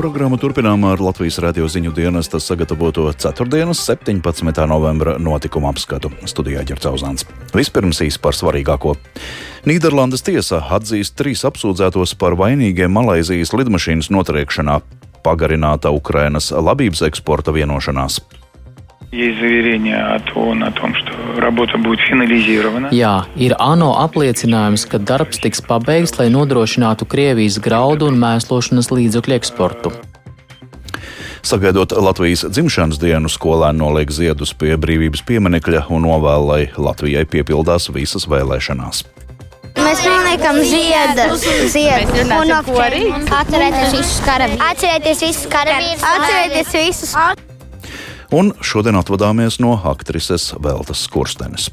programmu turpinām ar Latvijas radio ziņu dienesta sagatavoto 4. 17. novembra notikumu apskatu studijā Ģercauzāns. Vispirms īsi par svarīgāko. Nīderlandes tiesa atzīst trīs apsūdzētos par vainīgiem Malaizijas lidmašīnas notriekšanā, pagarināta Ukrainas labības eksporta vienošanās. Есть заверение от ООН о том, что работа будет финализирована. Jā, ir ANO apliecinājums, ka darbs tiks pabeigts, lai nodrošinātu Krievijas graudu un mēslošanas līdzekļu eksportu. Sagaidot Latvijas dzimšanas dienu, skolēni noliek ziedus pie brīvības pieminekļa un novēl, lai Latvijai piepildās visas vēlēšanās. Mēs noliekam ziedus, ziedus un atcerēties visus karavīrus. Atcerēties visus karavīrus. Atcerēties visus. Un šodien atvadāmies no aktrises Veltas Kurstenes.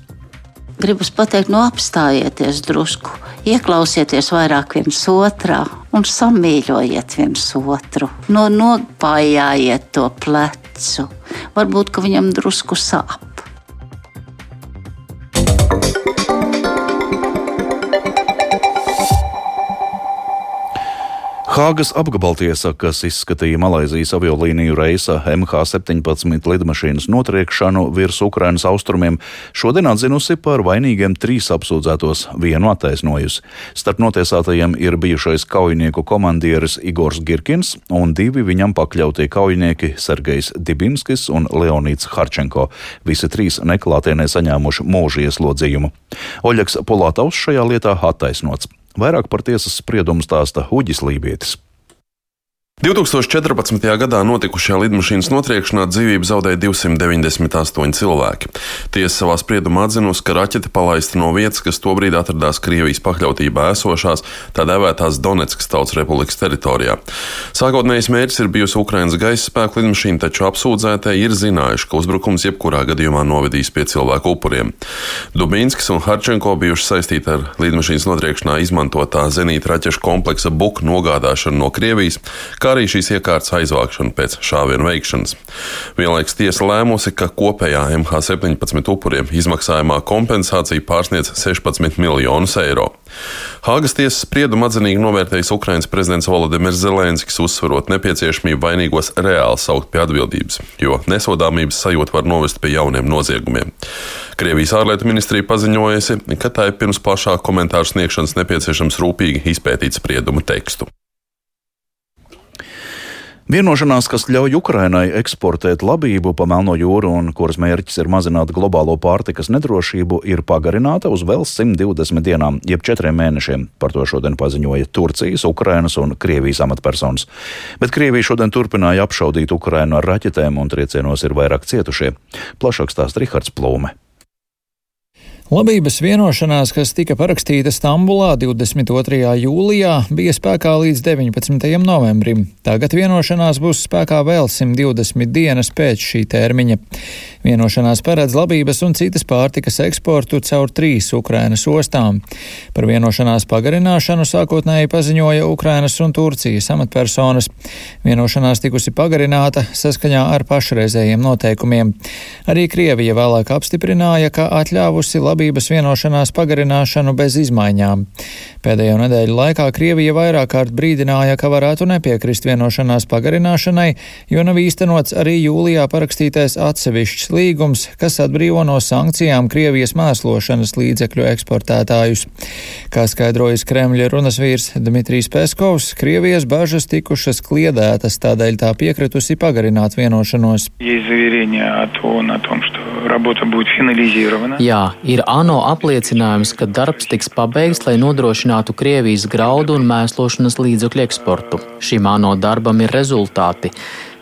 Gribu pateikt, no apstājieties drusku, ieklausieties vairāk viens otrā un samīļojiet viens otru. No nopājājiet to plecu. Varbūt, ka viņam drusku sāp. Hāgas apgabaltiesa, kas izskatīja Malaisijas aviolīniju reisa MH17 lidmašīnas notriekšanu virs Ukrainas austrumiem, šodien atzinusi par vainīgiem trīs apsūdzētos, vienu attaisnojusi. Starp notiesātajiem ir bijušais kaujinieku komandieris Igors Girkins un divi viņam pakļautie kaujinieki Sergejs Dibinskis un Leonīts Harčenko. Visi trīs neklātienē saņēmuši mūža ieslodzījumu. Oļegs Polātaus šajā lietā attaisnots. Vairāk par tiesas spriedumu stāsta Huģis Lībietis. 2014. gadā notikušajā lidmašīnas notriekšanā dzīvību zaudēja 298 cilvēki. Tiesa savā spriedumā atzinusi, ka raķete palaista no vietas, kas tobrīd atradās Krievijas pakļautībā esošās tā dēvētās Donetskas tautas republikas teritorijā. Sākotnējais mērķis ir bijusi Ukrainas gaisa spēku lidmašīna, taču apsūdzētie ir zinājuši, ka uzbrukums jebkurā gadījumā novedīs pie cilvēku upuriem. Dubinskis un Harčenko bijuši saistīti ar lidmašīnas notriekšanā izmantotā zenīta raķešu kompleksa buku nogādāšanu no Krievijas kā arī šīs iekārtas aizvākšanu pēc šāvienu veikšanas. Vienlaikus tiesa lēmusi, ka kopējā MH17 upuriem izmaksājumā kompensācija pārsniedz 16 miljonus eiro. Hāgas tiesas spriedumu atzinīgi novērtējis Ukrainas prezidents Volodimirs Zelenskis, uzsverot nepieciešamību vainīgos reāli saukt pie atbildības, jo nesodāmības sajūta var novest pie jauniem noziegumiem. Krievijas ārlietu ministrija paziņojusi, ka tā ir pirms plašāka komentāru sniegšanas nepieciešams rūpīgi izpētīt spriedumu tekstu. Vienošanās, kas ļauj Ukrainai eksportēt labību pa Melno jūru un kuras mērķis ir mazināt globālo pārtikas nedrošību, ir pagarināta uz vēl 120 dienām, jeb 4 mēnešiem. Par to šodien paziņoja Turcijas, Ukrainas un Krievijas amatpersonas. Bet Krievija šodien turpināja apšaudīt Ukrainu ar raķetēm un triecienos ir vairāk cietušie. Plašāk stāsta Rihards Plūme. Labības vienošanās, kas tika parakstīta Stambulā 22. jūlijā, bija spēkā līdz 19. novembrim. Tagad vienošanās būs spēkā vēl 120 dienas pēc šī termiņa. Vienošanās paredz labības un citas pārtikas eksportu caur trīs Ukrainas ostām. Par vienošanās pagarināšanu sākotnēji paziņoja Ukrainas un Turcijas amatpersonas. Vienošanās tikusi pagarināta saskaņā ar pašreizējiem noteikumiem. Arī Krievija vēlāk apstiprināja, ka atļāvusi labības labības vienošanās pagarināšanu bez izmaiņām. Pēdējo nedēļu laikā Krievija vairāk kārt brīdināja, ka varētu nepiekrist vienošanās pagarināšanai, jo nav īstenots arī jūlijā parakstītais atsevišķs līgums, kas atbrīvo no sankcijām Krievijas mēslošanas līdzekļu eksportētājus. Kā skaidrojas Kremļa runas vīrs Dmitrijs Peskovs, Krievijas bažas tikušas kliedētas, tādēļ tā piekritusi pagarināt vienošanos. Jā, ir ANO apliecinājums, ka darbs tiks pabeigts, lai nodrošinātu Krievijas graudu un mēslošanas līdzekļu eksportu. Šim ANO darbam ir rezultāti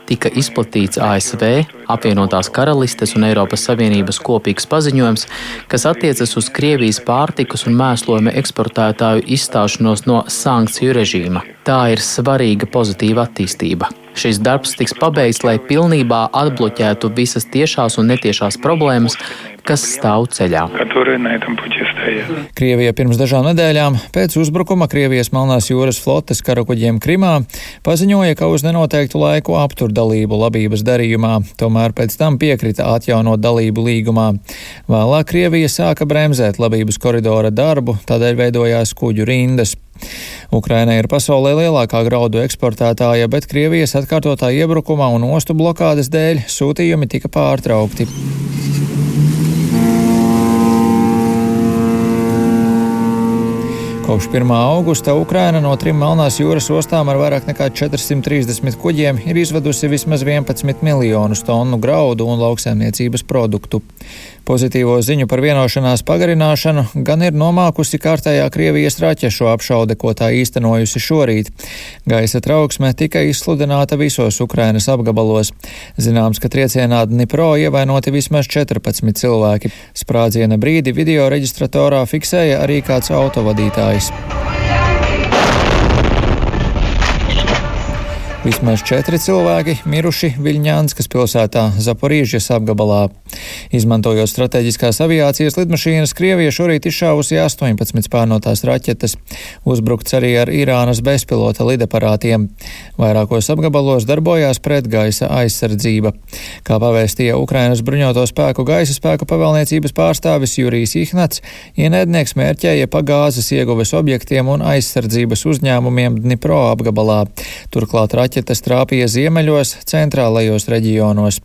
tika izplatīts ASV, apvienotās karalistes un Eiropas Savienības kopīgs paziņojums, kas attiecas uz Krievijas pārtikas un mēslojuma eksportētāju izstāšanos no sankciju režīma. Tā ir svarīga pozitīva attīstība. Šis darbs tiks pabeigts, lai pilnībā atbloķētu visas tiešās un netiešās problēmas, kas stāv ceļā. Krievija pirms dažām nedēļām pēc uzbrukuma Krievijas Melnās jūras flotes karakuģiem Krimā paziņoja, ka uz nenoteiktu laiku aptur dalību labības darījumā, tomēr pēc tam piekrita atjaunot dalību līgumā. Vēlāk Krievija sāka bremzēt labības koridora darbu, tādēļ veidojās kuģu rindas. Ukraina ir pasaulē lielākā graudu eksportētāja, bet Krievijas atkārtotā iebrukuma un ostu blokādes dēļ sūtījumi tika pārtraukti. Kopš 1. augusta Ukraina no trim Melnās jūras ostām ar vairāk nekā 430 kuģiem ir izvedusi vismaz 11 miljonus tonu graudu un lauksaimniecības produktu. Pozitīvo ziņu par vienošanās pagarināšanu gan ir nomākusi kārtējā Krievijas raķešu apšaude, ko tā īstenojusi šorīt. Gaisa trauksme tika izsludināta visos Ukrainas apgabalos. Zināms, ka triecienā Dnipro ievainoti vismaz 14 cilvēki. Sprādziena brīdi video reģistratorā fiksēja arī kāds autovadītājs. place. Vismaz četri cilvēki miruši Viļņānskas pilsētā Zaporīžas apgabalā. Izmantojot strateģiskās aviācijas lidmašīnas, Krievija šorīt izšāvusi 18 spārnotās raķetes. Uzbrukts arī ar Irānas bezpilota lidaparātiem. Vairākos apgabalos darbojās pretgaisa aizsardzība. Kā pavēstīja Ukrainas bruņoto spēku gaisa spēku pavēlniecības pārstāvis Jurijs Ihnats, ienaidnieks mērķēja pa gāzes ieguves objektiem un aizsardzības uzņēmumiem Dnipro apgabalā. Turklāt raķetes raķetes trāpīja ziemeļos, centrālajos reģionos.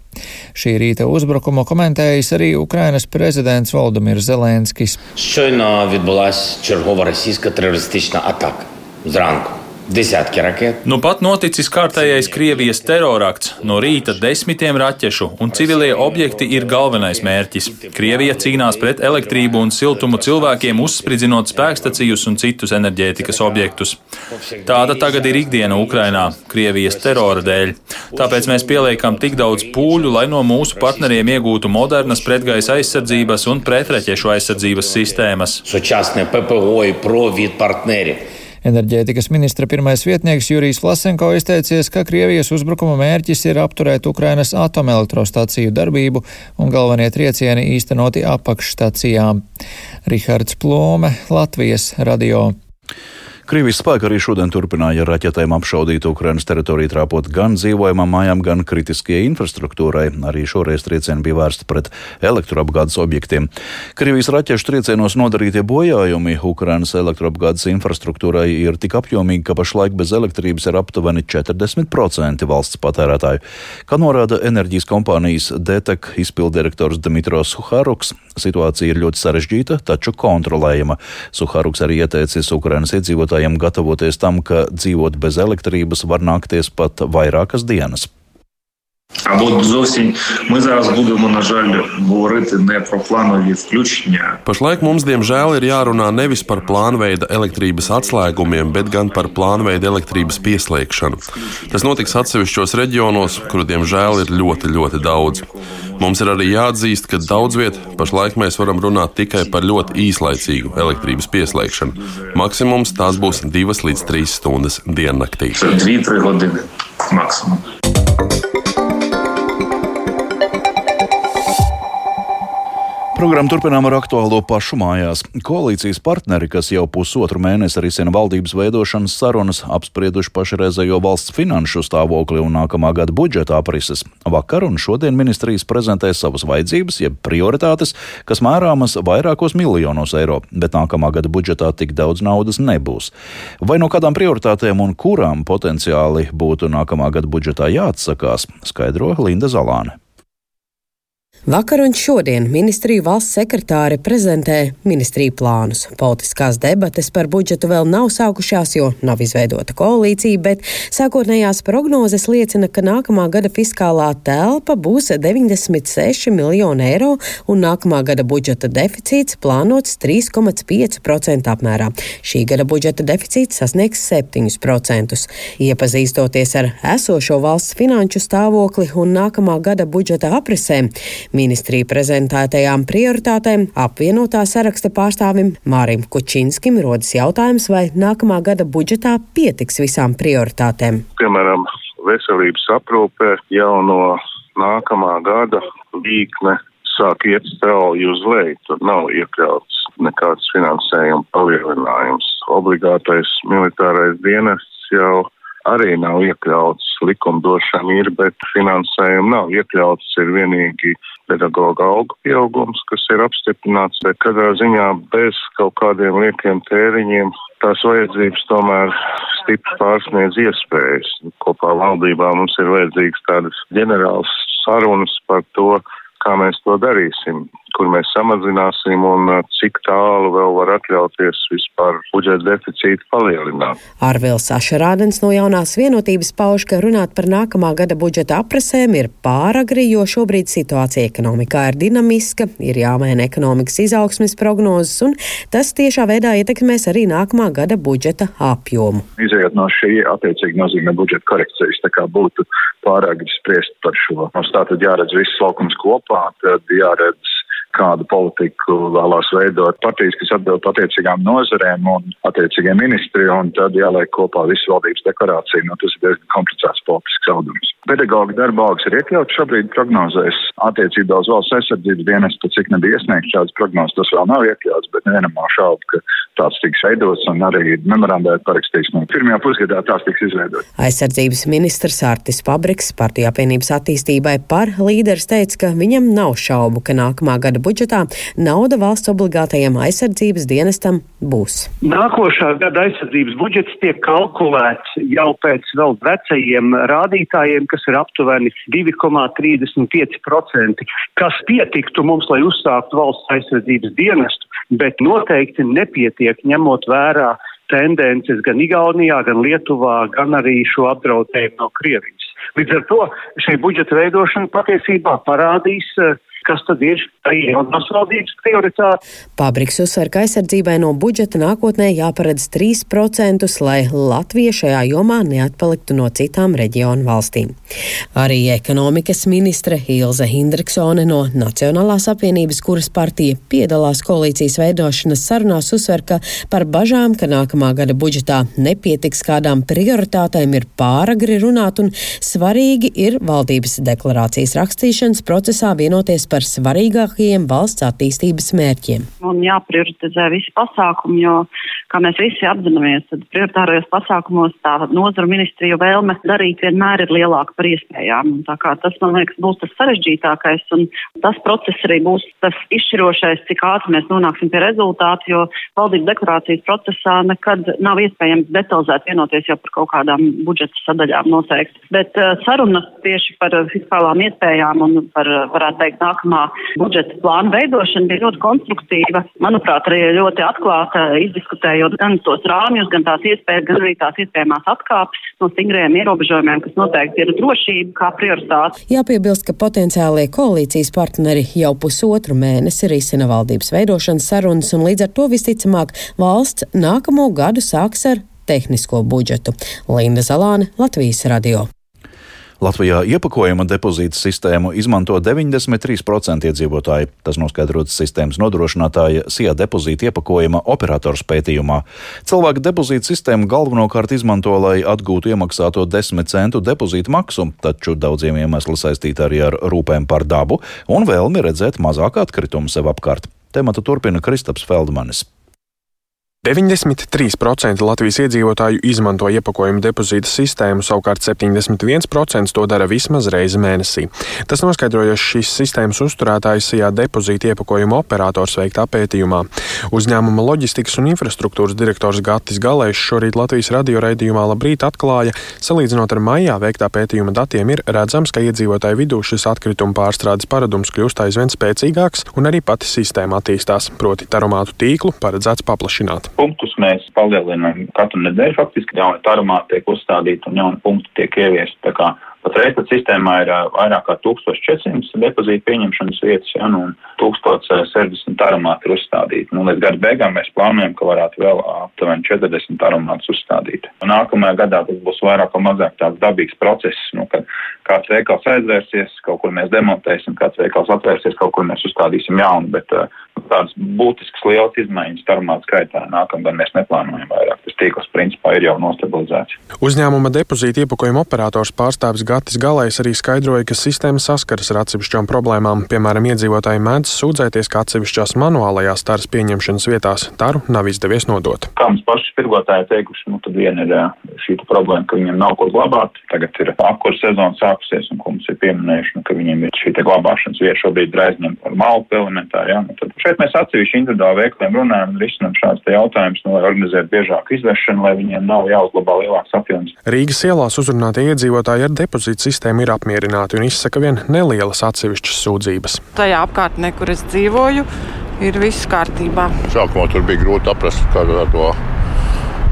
Šī rīta uzbrukumu komentējis arī Ukrainas prezidents Valdemirs Zelenskis. Щойно відбулася чергова російська терористична атака зранку. Desmitki raķetu. Nu pat noticis kārtējais Krievijas terorakts. No rīta desmitiem raķešu, un civilie objekti ir galvenais mērķis. Krievija cīnās pret elektrību un siltumu cilvēkiem, uzspridzinot spēkstacijus un citus enerģētikas objektus. Tāda tagad ir ikdiena Ukrainā, Krievijas terora dēļ. Tāpēc mēs pieliekam tik daudz pūļu, lai no mūsu partneriem iegūtu modernas pretgaisa aizsardzības un pretreķešu aizsardzības sistēmas. Enerģētikas ministra pirmais vietnieks Jurijs Vlasenko izteicies, ka Krievijas uzbrukuma mērķis ir apturēt Ukrainas atomelektrostaciju darbību un galvenie triecieni īstenoti apakšstacijām. Rihards Plome, Latvijas radio. Krievijas spēki arī šodien turpināja raķetēm apšaudīt Ukrainas teritoriju, trāpot gan dzīvojamām mājām, gan kritiskajai infrastruktūrai. Arī šoreiz triecieni bija vērsti pret elektroapgādes objektiem. Krievijas raķešu triecienos nodarītie bojājumi Ukrainas elektroapgādes infrastruktūrai ir tik apjomīgi, ka pašlaik bez elektrības ir aptuveni 40% valsts patērētāju. Kā norāda enerģijas kompānijas DTEK izpildirektors Dmitros Suharuks, situācija ir ļoti sarežģīta, taču kontrolējama. Suharuks arī ieteicis Ukrainas iedzīvotājiem iedzīvotājiem gatavoties tam, ka dzīvot bez elektrības var nākties pat vairākas dienas. А от зовсім ми зараз будемо, на жаль, говорити не про планові включення. Pašlaik mums, diemžēl, ir jārunā nevis par plānveida elektrības atslēgumiem, bet gan par plānveida elektrības pieslēgšanu. Tas notiks atsevišķos reģionos, kuru, diemžēl, ir ļoti, ļoti daudz. Mums ir arī jāatzīst, ka daudz viet pašlaik mēs varam runāt tikai par ļoti īslaicīgu elektrības pieslēgšanu. Maksimums tās būs divas līdz trīs stundas diennaktī. Це 2-3 години максимум. Programmu turpinām ar aktuālo pašu mājās. Koalīcijas partneri, kas jau pusotru mēnesi risina valdības veidošanas sarunas, apsprieduši pašreizējo valsts finanšu stāvokli un nākamā gada budžeta aprises. Vakar un šodien ministrijas prezentē savas vajadzības, jeb prioritātes, kas mērāmas vairākos miljonos eiro, bet nākamā gada budžetā tik daudz naudas nebūs. Vai no kādām prioritātēm un kurām potenciāli būtu nākamā gada budžetā jāatsakās, skaidro Linda Zalāne. Vakar un šodien ministriju valsts sekretāre prezentē ministriju plānus. Politiskās debates par budžetu vēl nav sākušās, jo nav izveidota koalīcija, bet sākotnējās prognozes liecina, ka nākamā gada fiskālā telpa būs 96 miljoni eiro un nākamā gada budžeta deficīts plānots 3,5% apmērā. Šī gada budžeta deficīts sasniegs 7%. Iepazīstoties ar esošo valsts finanšu stāvokli un nākamā gada budžeta aprisēm, Ministrija prezentētajām prioritātēm apvienotā saraksta pārstāvim Mārim Kučinskim rodas jautājums, vai nākamā gada budžetā pietiks visām prioritātēm. Piemēram, veselības aprūpē jau no nākamā gada līkne sāk iet strauji uz leju. Tur nav iekļauts nekāds finansējuma palielinājums. Obligātais militārais dienests jau arī nav iekļauts. Likumdošana ir, bet finansējumi nav iekļauts. Ir vienīgi pedagoģa algu pieaugums, kas ir apstiprināts, bet katrā ziņā bez kaut kādiem liekiem tēriņiem tās vajadzības tomēr stipri pārsniedz iespējas. Kopā valdībā mums ir vajadzīgas tādas ģenerāls sarunas par to, kā mēs to darīsim kur mēs samazināsim un uh, cik tālu vēl var atļauties vispār budžeta deficītu palielināt. Arvils Ašerādens no jaunās vienotības pauž, ka runāt par nākamā gada budžeta aprasēm ir pāragri, jo šobrīd situācija ekonomikā ir dinamiska, ir jāmaina ekonomikas izaugsmes prognozes, un tas tiešā veidā ietekmēs arī nākamā gada budžeta apjomu. Izejot no šī attiecīgi nozīmē budžeta korekcijas, tā kā būtu pāragri spriest par šo. Mums tātad jāredz viss laukums kopā, tad jāredz kādu politiku vēlās veidot partijas, kas atbild attiecīgām nozarēm un attiecīgiem ministri, un tad jāliek kopā visu valdības deklarāciju. Nu, tas ir diezgan komplicēts politisks audums. Pedagoģa darba algas ir iekļauts šobrīd prognozēs attiecībā uz valsts aizsardzības dienestu, cik nebija iesniegts šādas prognozes, tas vēl nav iekļauts, bet nevienam nav šaubu, ka tāds tiks veidots un arī memorandā ir parakstīts. Nu, pirmajā pusgadā tās tiks izveidotas. Aizsardzības ministrs Artis Pabriks partija apvienības attīstībai par līderis teica, ka viņam nav šaubu, ka nākamā gada gada budžetā nauda valsts obligātajam aizsardzības dienestam būs. Nākošā gada aizsardzības budžets tiek kalkulēts jau pēc vēl vecajiem rādītājiem, kas ir aptuveni 2,35%, kas pietiktu mums, lai uzsāktu valsts aizsardzības dienestu, bet noteikti nepietiek ņemot vērā tendences gan Igaunijā, gan Lietuvā, gan arī šo apdraudējumu no Krievijas. Līdz ar to šī budžeta veidošana patiesībā parādīs, kas tad ir arī jaunās valdības prioritāte. Pabriks uzsver, ka aizsardzībai no budžeta nākotnē jāparedz 3%, lai Latvija šajā jomā neatpaliktu no citām reģionu valstīm. Arī ekonomikas ministre Ilze Hindriksone no Nacionālās apvienības, kuras partija piedalās koalīcijas veidošanas sarunās, uzsver, ka par bažām, ka nākamā gada budžetā nepietiks kādām prioritātēm, ir pāragri runāt un svarīgi ir valdības deklarācijas rakstīšanas procesā vienoties par svarīgākajiem valsts attīstības mērķiem. Un jāprioritizē visi pasākumi, jo, kā mēs visi apzināmies, tad prioritārajos pasākumos tā nozaru ministriju vēlme darīt vienmēr ir lielāka par iespējām. Tas, man liekas, būs tas sarežģītākais, un tas process arī būs tas izšķirošais, cik ātri mēs nonāksim pie rezultātu, jo valdības deklarācijas procesā nekad nav iespējams detalizēt vienoties jau par kaut kādām budžeta sadaļām noteikti. Bet uh, sarunas tieši par fiskālām iespējām un par, varētu teikt, nāk nākamā budžeta plāna veidošana bija ļoti konstruktīva. Manuprāt, arī ļoti atklāta, izdiskutējot gan tos rāmjus, gan tās iespējas, gan arī tās iespējamās atkāpes no stingriem ierobežojumiem, kas noteikti ir drošība kā prioritāte. Jāpiebilst, ka potenciālie koalīcijas partneri jau pusotru mēnesi risina valdības veidošanas sarunas, un līdz ar to visticamāk valsts nākamo gadu sāks ar tehnisko budžetu. Linda Zalāne, Latvijas radio. Latvijā iepakojuma depozīta sistēmu izmanto 93% iedzīvotāji. Tas noskaidrots sistēmas nodrošinātāja SIA depozīta iepakojuma operators pētījumā. Cilvēki depozīta sistēmu galvenokārt izmanto, lai atgūtu iemaksāto 10 centu depozīta maksu, taču daudziem iemesli saistīti arī ar rūpēm par dabu un vēlmi redzēt mazāk atkritumu sev apkārt. Tematu turpina Kristaps Feldmanis. 93% Latvijas iedzīvotāju izmanto iepakojumu depozīta sistēmu, savukārt 71% to dara vismaz reizi mēnesī. Tas noskaidrojas šīs sistēmas uzturētājs Sijā depozīta iepakojumu operators veiktā pētījumā. Uzņēmuma loģistikas un infrastruktūras direktors Gatis Galējs šorīt Latvijas radio raidījumā labrīt atklāja, salīdzinot ar maijā veiktā pētījuma datiem, ir redzams, ka iedzīvotāju vidū šis atkrituma pārstrādes paradums kļūst aizvien spēcīgāks un arī pati sistēma attīstās, proti taromātu tīklu paredzēts paplašināt punktus mēs palielinām katru nedēļu. Faktiski jauni tarumāti tiek uzstādīti un jauni punkti tiek ieviesti. Patreiz pat sistēmā ir vairāk kā 1400 depozītu pieņemšanas vietas, ja, nu, un 1060 tarumāti ir uzstādīti. Nu, līdz gada beigām mēs plānojam, ka varētu vēl aptuveni 40 tarumātus uzstādīt. Un nākamajā gadā tas būs vairāk vai mazāk tāds dabīgs process, nu, kad kāds veikals aizvērsies, kaut kur mēs demontēsim, kāds veikals atvērsies, kaut kur mēs uzstādīsim jaunu, bet uh, tādas būtiskas lielas izmaiņas tarmāt skaitā nākamgad mēs neplānojam vairāk. Tas tīkls principā ir jau nostabilizēts. Uzņēmuma depozīta iepakojuma operators pārstāvis Gatis Galais arī skaidroja, ka sistēma saskaras ar atsevišķām problēmām. Piemēram, iedzīvotāji mēdz sūdzēties, ka atsevišķās manuālajās taras pieņemšanas vietās taru nav izdevies nodot. Kā mums paši tirgotāji teikuši, nu tad viena ir šī problēma, ka viņiem nav ko glabāt. Tagad ir apkurss sezona sākusies un ko mums ir pieminējuši, nu, ka viņiem ir šī glabāšanas vieta šobrīd ir aizņemta ar malku elementāri. Ja? Nu, šeit mēs atsevišķi individuāli veikliem runājam un risinām šāds jautājumus, nu, lai organizētu biežāku izvešanu, lai viņiem nav jāuzglabā lielāks apjoms. Rīgas ielās uzrunātie iedzīvotāji ar depozītu sistēmu ir apmierināti un izsaka vien nelielas atsevišķas sūdzības. Tajā apkārtnē, kur es dzīvoju, ir viss kārtībā. Sākumā tur bija grūti aprast, kā ar to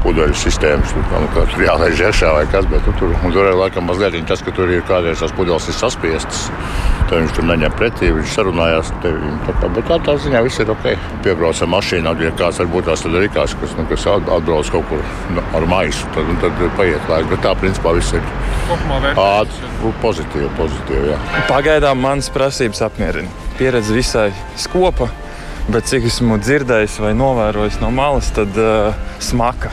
pudeļu sistēmas. Tur, nu, tur jālaiž iekšā vai kas, bet nu, tur, tur ir laikam mazliet tas, ka tur ir kādreiz tās pudeles ir saspiestas. Tad viņš tur neņem pretī, viņš sarunājās. Tevi, tā, kā, bet tā, tā ziņā viss ir ok. Piebrauc ar mašīnu, ja kāds varbūt tās ir rīkās, kas, nu, kas atbrauc kaut kur nu, ar maisu, tad, nu, tad paiet laiks. Bet tā principā viss ir ātri, pozitīvi. pozitīvi jā. Pagaidām manas prasības apmierina. Pieredze visai skopa. Bet cik esmu dzirdējis vai novērojis no malas, tad uh, smaka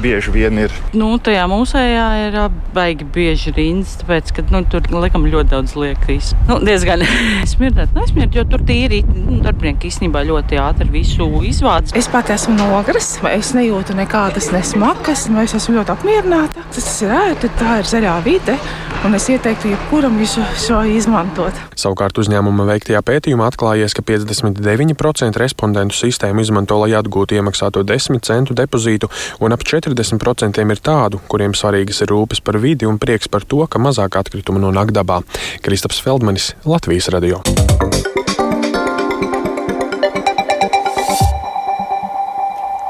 bieži vien ir. Nu, tajā mūsējā ir baigi bieži rindas, tāpēc, ka nu, tur laikam ļoti daudz liekas. Nu, diezgan smirdēt, nesmirdēt, jo tur tīri nu, darbinieki īstenībā ļoti ātri visu izvāc. Es pat esmu nogras, es nejūtu nekādas nesmakas, un es esmu ļoti apmierināta. Tas ir ērti, tā ir zaļā vide, un es ieteiktu jebkuram visu šo izmantot. Savukārt uzņēmuma veiktajā pētījumā atklājies, ka 59% respondentu sistēmu izmanto, lai atgūtu iemaksāto 10 centu depozītu, un ap 40% ir tādu, kuriem svarīgas ir rūpes par vidi un prieks par to, ka mazāk atkritumu nonāk dabā. Kristaps Feldmanis, Latvijas radio.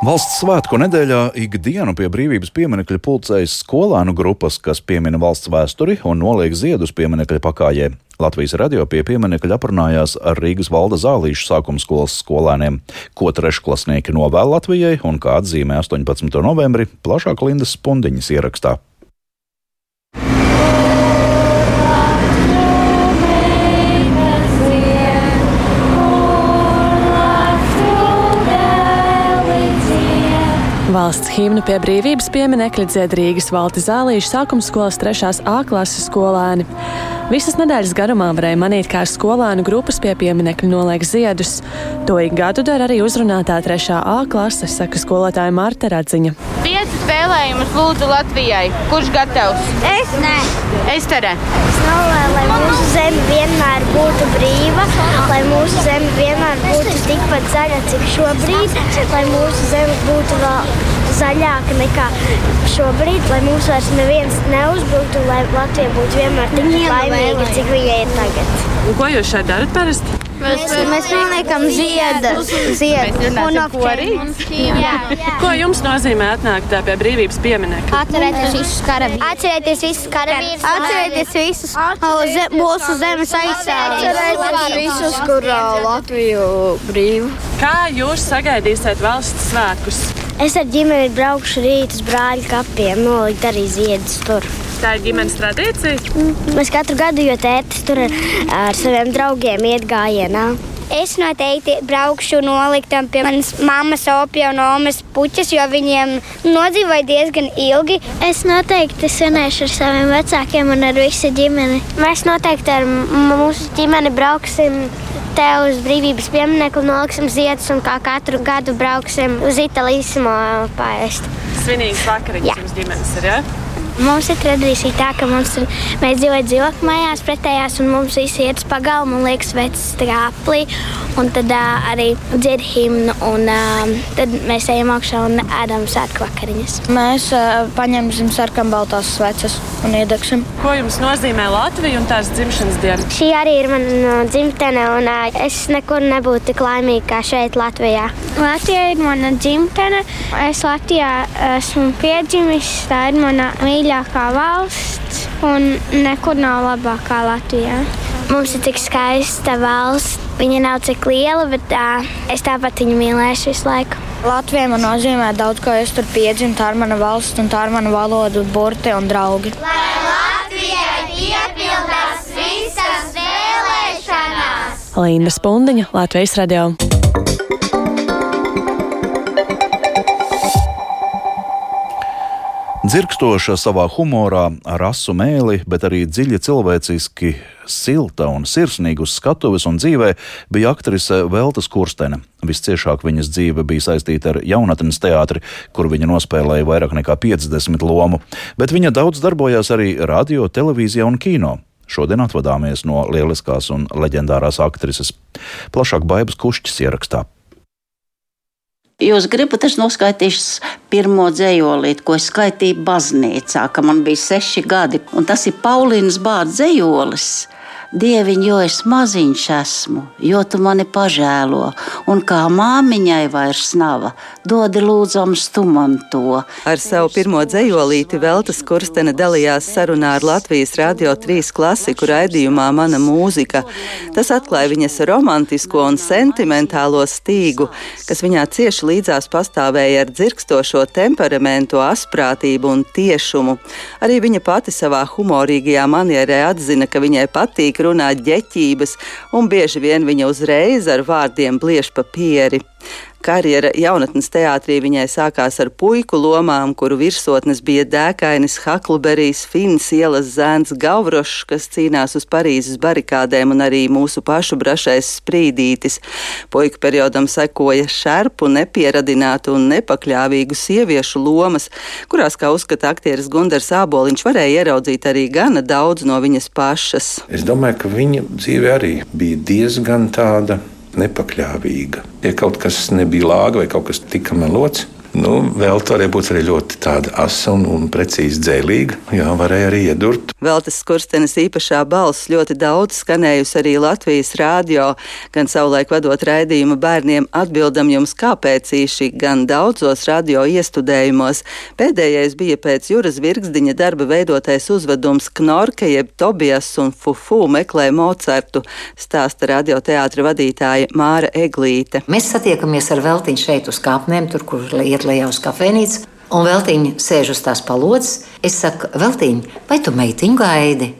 Valsts svētku nedēļā ikdienu pie brīvības pieminiekļa pulcējas skolēnu grupas, kas piemina valsts vēsturi un noliek ziedus pieminiekļa pakājē. Latvijas radio pie pieminiekļa aprunājās ar Rīgas valda zālīšu sākuma skolas skolēniem, ko trešklasnieki novēl Latvijai un kā atzīmē 18. novembri plašāk Lindas Spundiņas ierakstā. Valsts himnu pie brīvības pieminekļa dzied Rīgas valti zālīšu sākuma skolas 3. A klases skolēni. Visas nedēļas garumā varēja manīt, kā skolēnu grupas pie pieminekļa noliek ziedus. To ik gadu dara arī uzrunātā 3. A klase, saka skolotāja Marta Radziņa. Piecas vēlējumus lūdzu Latvijai. Kurš gatavs? Es nē. Estere. Es novēlu, lai mūsu zeme vienmēr būtu brīva, lai mūsu zeme vienmēr būtu tikpat zaļa, cik šobrīd, lai mūsu zeme būtu vēl zaļāka nekā šobrīd, lai mūs vairs neviens neuzbruktu, lai Latvija būtu vienmēr tik laimīga, cik viņa ir tagad. Un ko jūs šeit darat parasti? Mēs, mēs pieliekam ziedu, ziedu un oktobrī. Ko jums nozīmē atnākt pie brīvības pieminiekta? Atcerēties visus karavīrus. Atcerēties visus karavīrus. Atcerēties visus ze, mūsu zemes aizstāvjus. Atcerēties visus, kur Latviju brīvu. Kā jūs sagaidīsiet valsts svētkus? Es ar ģimeni braukšu rīt uz brāļa kapiem, nolikt arī ziedus tur. Tā ir ģimenes tradīcija. Mm. Mēs katru gadu, jo tētis tur ar, saviem draugiem iet gājienā. Es noteikti braukšu noliktam pie manas mammas, opija un omas puķas, jo viņiem nodzīvoja diezgan ilgi. Es noteikti svinēšu ar saviem vecākiem un ar visu ģimeni. Mēs noteikti ar mūsu ģimeni brauksim te uz brīvības pieminiektu noliksim ziedus un kā katru gadu brauksim uz Itālijas pāriest. Svinīgs vakariņas jums ģimenes ir, ja? Mums ir tradīcija tā, ka mums ir, mēs dzīvojam dzīvokļu mājās pretējās, un mums visi iet uz pagalmu un liekas vecs strāplī, un tad uh, arī dzied himnu, un uh, tad mēs ejam augšā un ēdam svētku vakariņas. Mēs uh, paņemsim sarkanbaltās sveces un iedegsim. Ko jums nozīmē Latvija un tās dzimšanas diena? Šī arī ir mana dzimtene, un uh, es nekur nebūtu tik laimīga kā šeit Latvijā. Latvija ir mana dzimtene. Es Latvijā esmu piedzimis, tā ir mana mīļākā valsts, un nekur nav labākā Latvijā. Mums ir tik skaista valsts. Viņa nav cik liela, bet uh, es tāpat viņu mīlēšu visu laiku. Latvija man nozīmē daudz, ko es tur piedzimu. Tā ir mana valsts, un tā ir mana valoda, burti un draugi. Lai Latvijai piepildās visas vēlēšanās! Līna Spundiņa, Latvijas radio. Dzirkstoša savā humorā, ar asu mēli, bet arī dziļi cilvēciski silta un sirsnīga uz skatuves un dzīvē bija aktrise Veltes Kurstene. Visciešāk viņas dzīve bija saistīta ar jaunatnes teātri, kur viņa nospēlēja vairāk nekā 50 lomu, bet viņa daudz darbojās arī radio, televīzijā un kino. Šodien atvadāmies no lieliskās un leģendārās aktrises. Plašāk Baibas Kušķis ierakstā. Jūs gribat, es noskaitīšu pirmo dzējolīti, ko es skaitīju baznīcā, kad man bija seši gadi. Un tas ir Paulīnas bārds dzējolis. Dieviņ, jo es maziņš esmu, jo tu mani pažēlo, un kā māmiņai vairs nav, dodi lūdzams tu man to. Ar savu pirmo dzējolīti Veltas Kurstene dalījās sarunā ar Latvijas Radio 3 klasiku raidījumā Mana mūzika. Tas atklāja viņas romantisko un sentimentālo stīgu, kas viņā cieši līdzās pastāvēja ar dzirkstošo temperamentu, asprātību un tiešumu. Arī viņa pati savā humorīgajā manierē atzina, ka viņai patīk runāt ģeķības, un bieži vien viņa uzreiz ar vārdiem bliež papieri. Karjera jaunatnes teātrī viņai sākās ar puiku lomām, kuru virsotnes bija dēkainis Hakluberijs, Fins ielas zēns Gavrošs, kas cīnās uz Parīzes barikādēm, un arī mūsu pašu brašais sprīdītis. Puiku periodam sekoja šerpu, nepieradinātu un nepakļāvīgu sieviešu lomas, kurās, kā uzskata aktieris Gundars Āboliņš, varēja ieraudzīt arī gana daudz no viņas pašas. Es domāju, ka viņa dzīve arī bija diezgan tāda nepakļāvīga. Ja kaut kas nebija lāga vai kaut kas tika melots, Nu, vēl tā varēja būt arī ļoti asa un, un precīzi dzēlīga. Jā, varēja arī iedurt. Veltes Kurstenes īpašā balss ļoti daudz skanējusi arī Latvijas rādio, gan savulaik vadot raidījumu bērniem atbildam jums kāpēc īši, gan daudzos radio iestudējumos. Pēdējais bija pēc Juras Virgsdiņa darba veidotais uzvedums Knorke jeb Tobijas un Fufu meklē Mocartu, stāsta radioteātra vadītāja Māra Eglīte. Mēs satiekamies ar Veltiņu šeit uz kāpnēm, tur, kur iet lejā uz kafejnīcu, un Veltīņa sēž uz tās palodzes. Es saku, Veltīņa, vai tu meitiņu gaidi?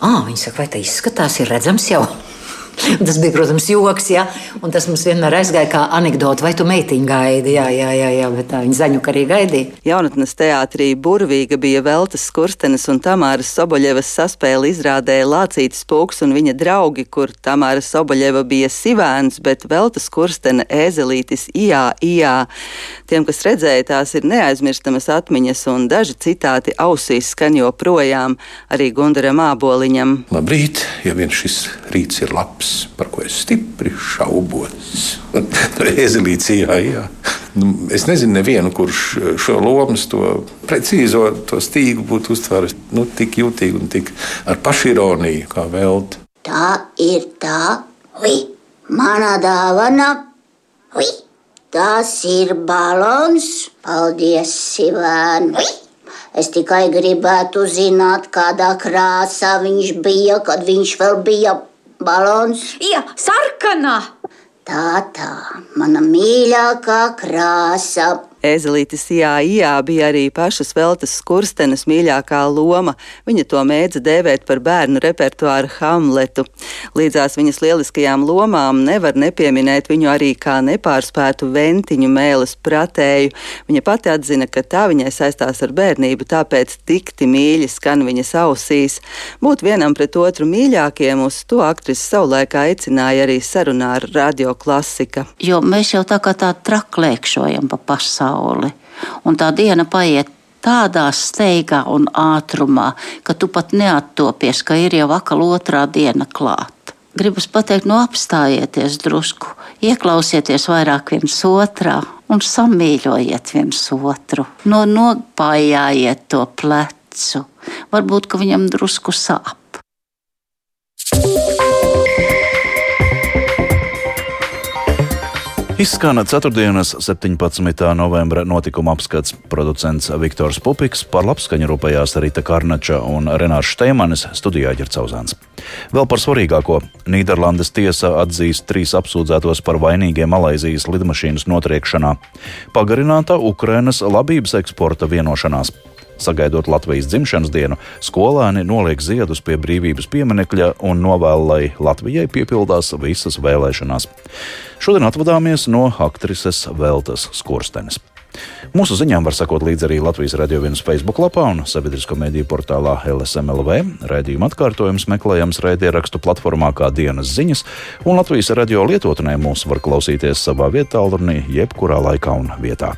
Ah, viņa saka, vai tā izskatās, ir redzams jau. Tas bija, protams, joks, ja? un tas mums vienmēr aizgāja kā anekdote. Vai tu meitiņu gaidi? Jā, jā, jā, jā bet tā viņa zaņu arī gaidīja. Jaunatnes teātrī burvīga bija Veltes Kurstenes un Tamāras Soboļevas saspēle izrādē Lācītis Pūks un viņa draugi, kur Tamāra Soboļeva bija sivēns, bet Veltes Kurstene ēzelītis ijā, ijā. Tiem, kas redzēja, tās ir neaizmirstamas atmiņas un daži citāti ausīs skan joprojām arī Gundaram Āboliņam. Labrīt, ja vien šis rīts ir labs labs, par ko es stipri šaubos. Ezelīts, jā, jā. Nu, es nezinu, nevienu, kurš šo lomas, to precīzo to stīgu būtu uztvēris nu, tik jutīgi un tik ar pašironiju, kā velti. Tā ir tā, ui, mana dāvana, ui, tas ir balons. Paldies, Sivēn! Es tikai gribētu zināt, kādā krāsā viņš bija, kad viņš vēl bija balons. Jā, sarkanā. Tā, tā, mana mīļākā krāsa. Ezelītes Jāijā bija arī pašas Veltes Skurstenes mīļākā loma. Viņa to mēdza dēvēt par bērnu repertuāru Hamletu. Līdzās viņas lieliskajām lomām nevar nepieminēt viņu arī kā nepārspētu ventiņu mēles pratēju. Viņa pati atzina, ka tā viņai saistās ar bērnību, tāpēc tikti mīļi skan viņas ausīs. Būt vienam pret otru mīļākiem uz to aktrise savulaik aicināja arī sarunā ar radio klasika. Jo mēs jau tā kā tā traklēkšojam pa pasauli pasauli. Un tā diena paiet tādā steigā un ātrumā, ka tu pat neattopies, ka ir jau vakar otrā diena klāt. Gribas pateikt, no nu apstājieties drusku, ieklausieties vairāk viens otrā un samīļojiet viens otru. No nopājājiet to plecu. Varbūt, ka viņam drusku sāp. Izskan 4. 17. novembra notikuma apskats producents Viktors Pupiks, par labskaņu rūpējās Rita Karnača un Renārs Šteimanis, studijā Ģercauzāns. Vēl par svarīgāko - Nīderlandes tiesa atzīst trīs apsūdzētos par vainīgiem Malaizijas lidmašīnas notriekšanā. Pagarināta Ukrainas labības eksporta vienošanās. Sagaidot Latvijas dzimšanas dienu, skolēni noliek ziedus pie brīvības pieminekļa un novēl, lai Latvijai piepildās visas vēlēšanās. Šodien atvadāmies no aktrises Veltes Skurstenes. Mūsu ziņām var sekot līdzi arī Latvijas radio vienas Facebook lapā un sabiedrisko mediju portālā LSMLV. Raidījuma atkārtojums meklējams raidierakstu platformā kā dienas ziņas, un Latvijas radio lietotnē mūs var klausīties savā vietā, jebkurā laikā un vietā.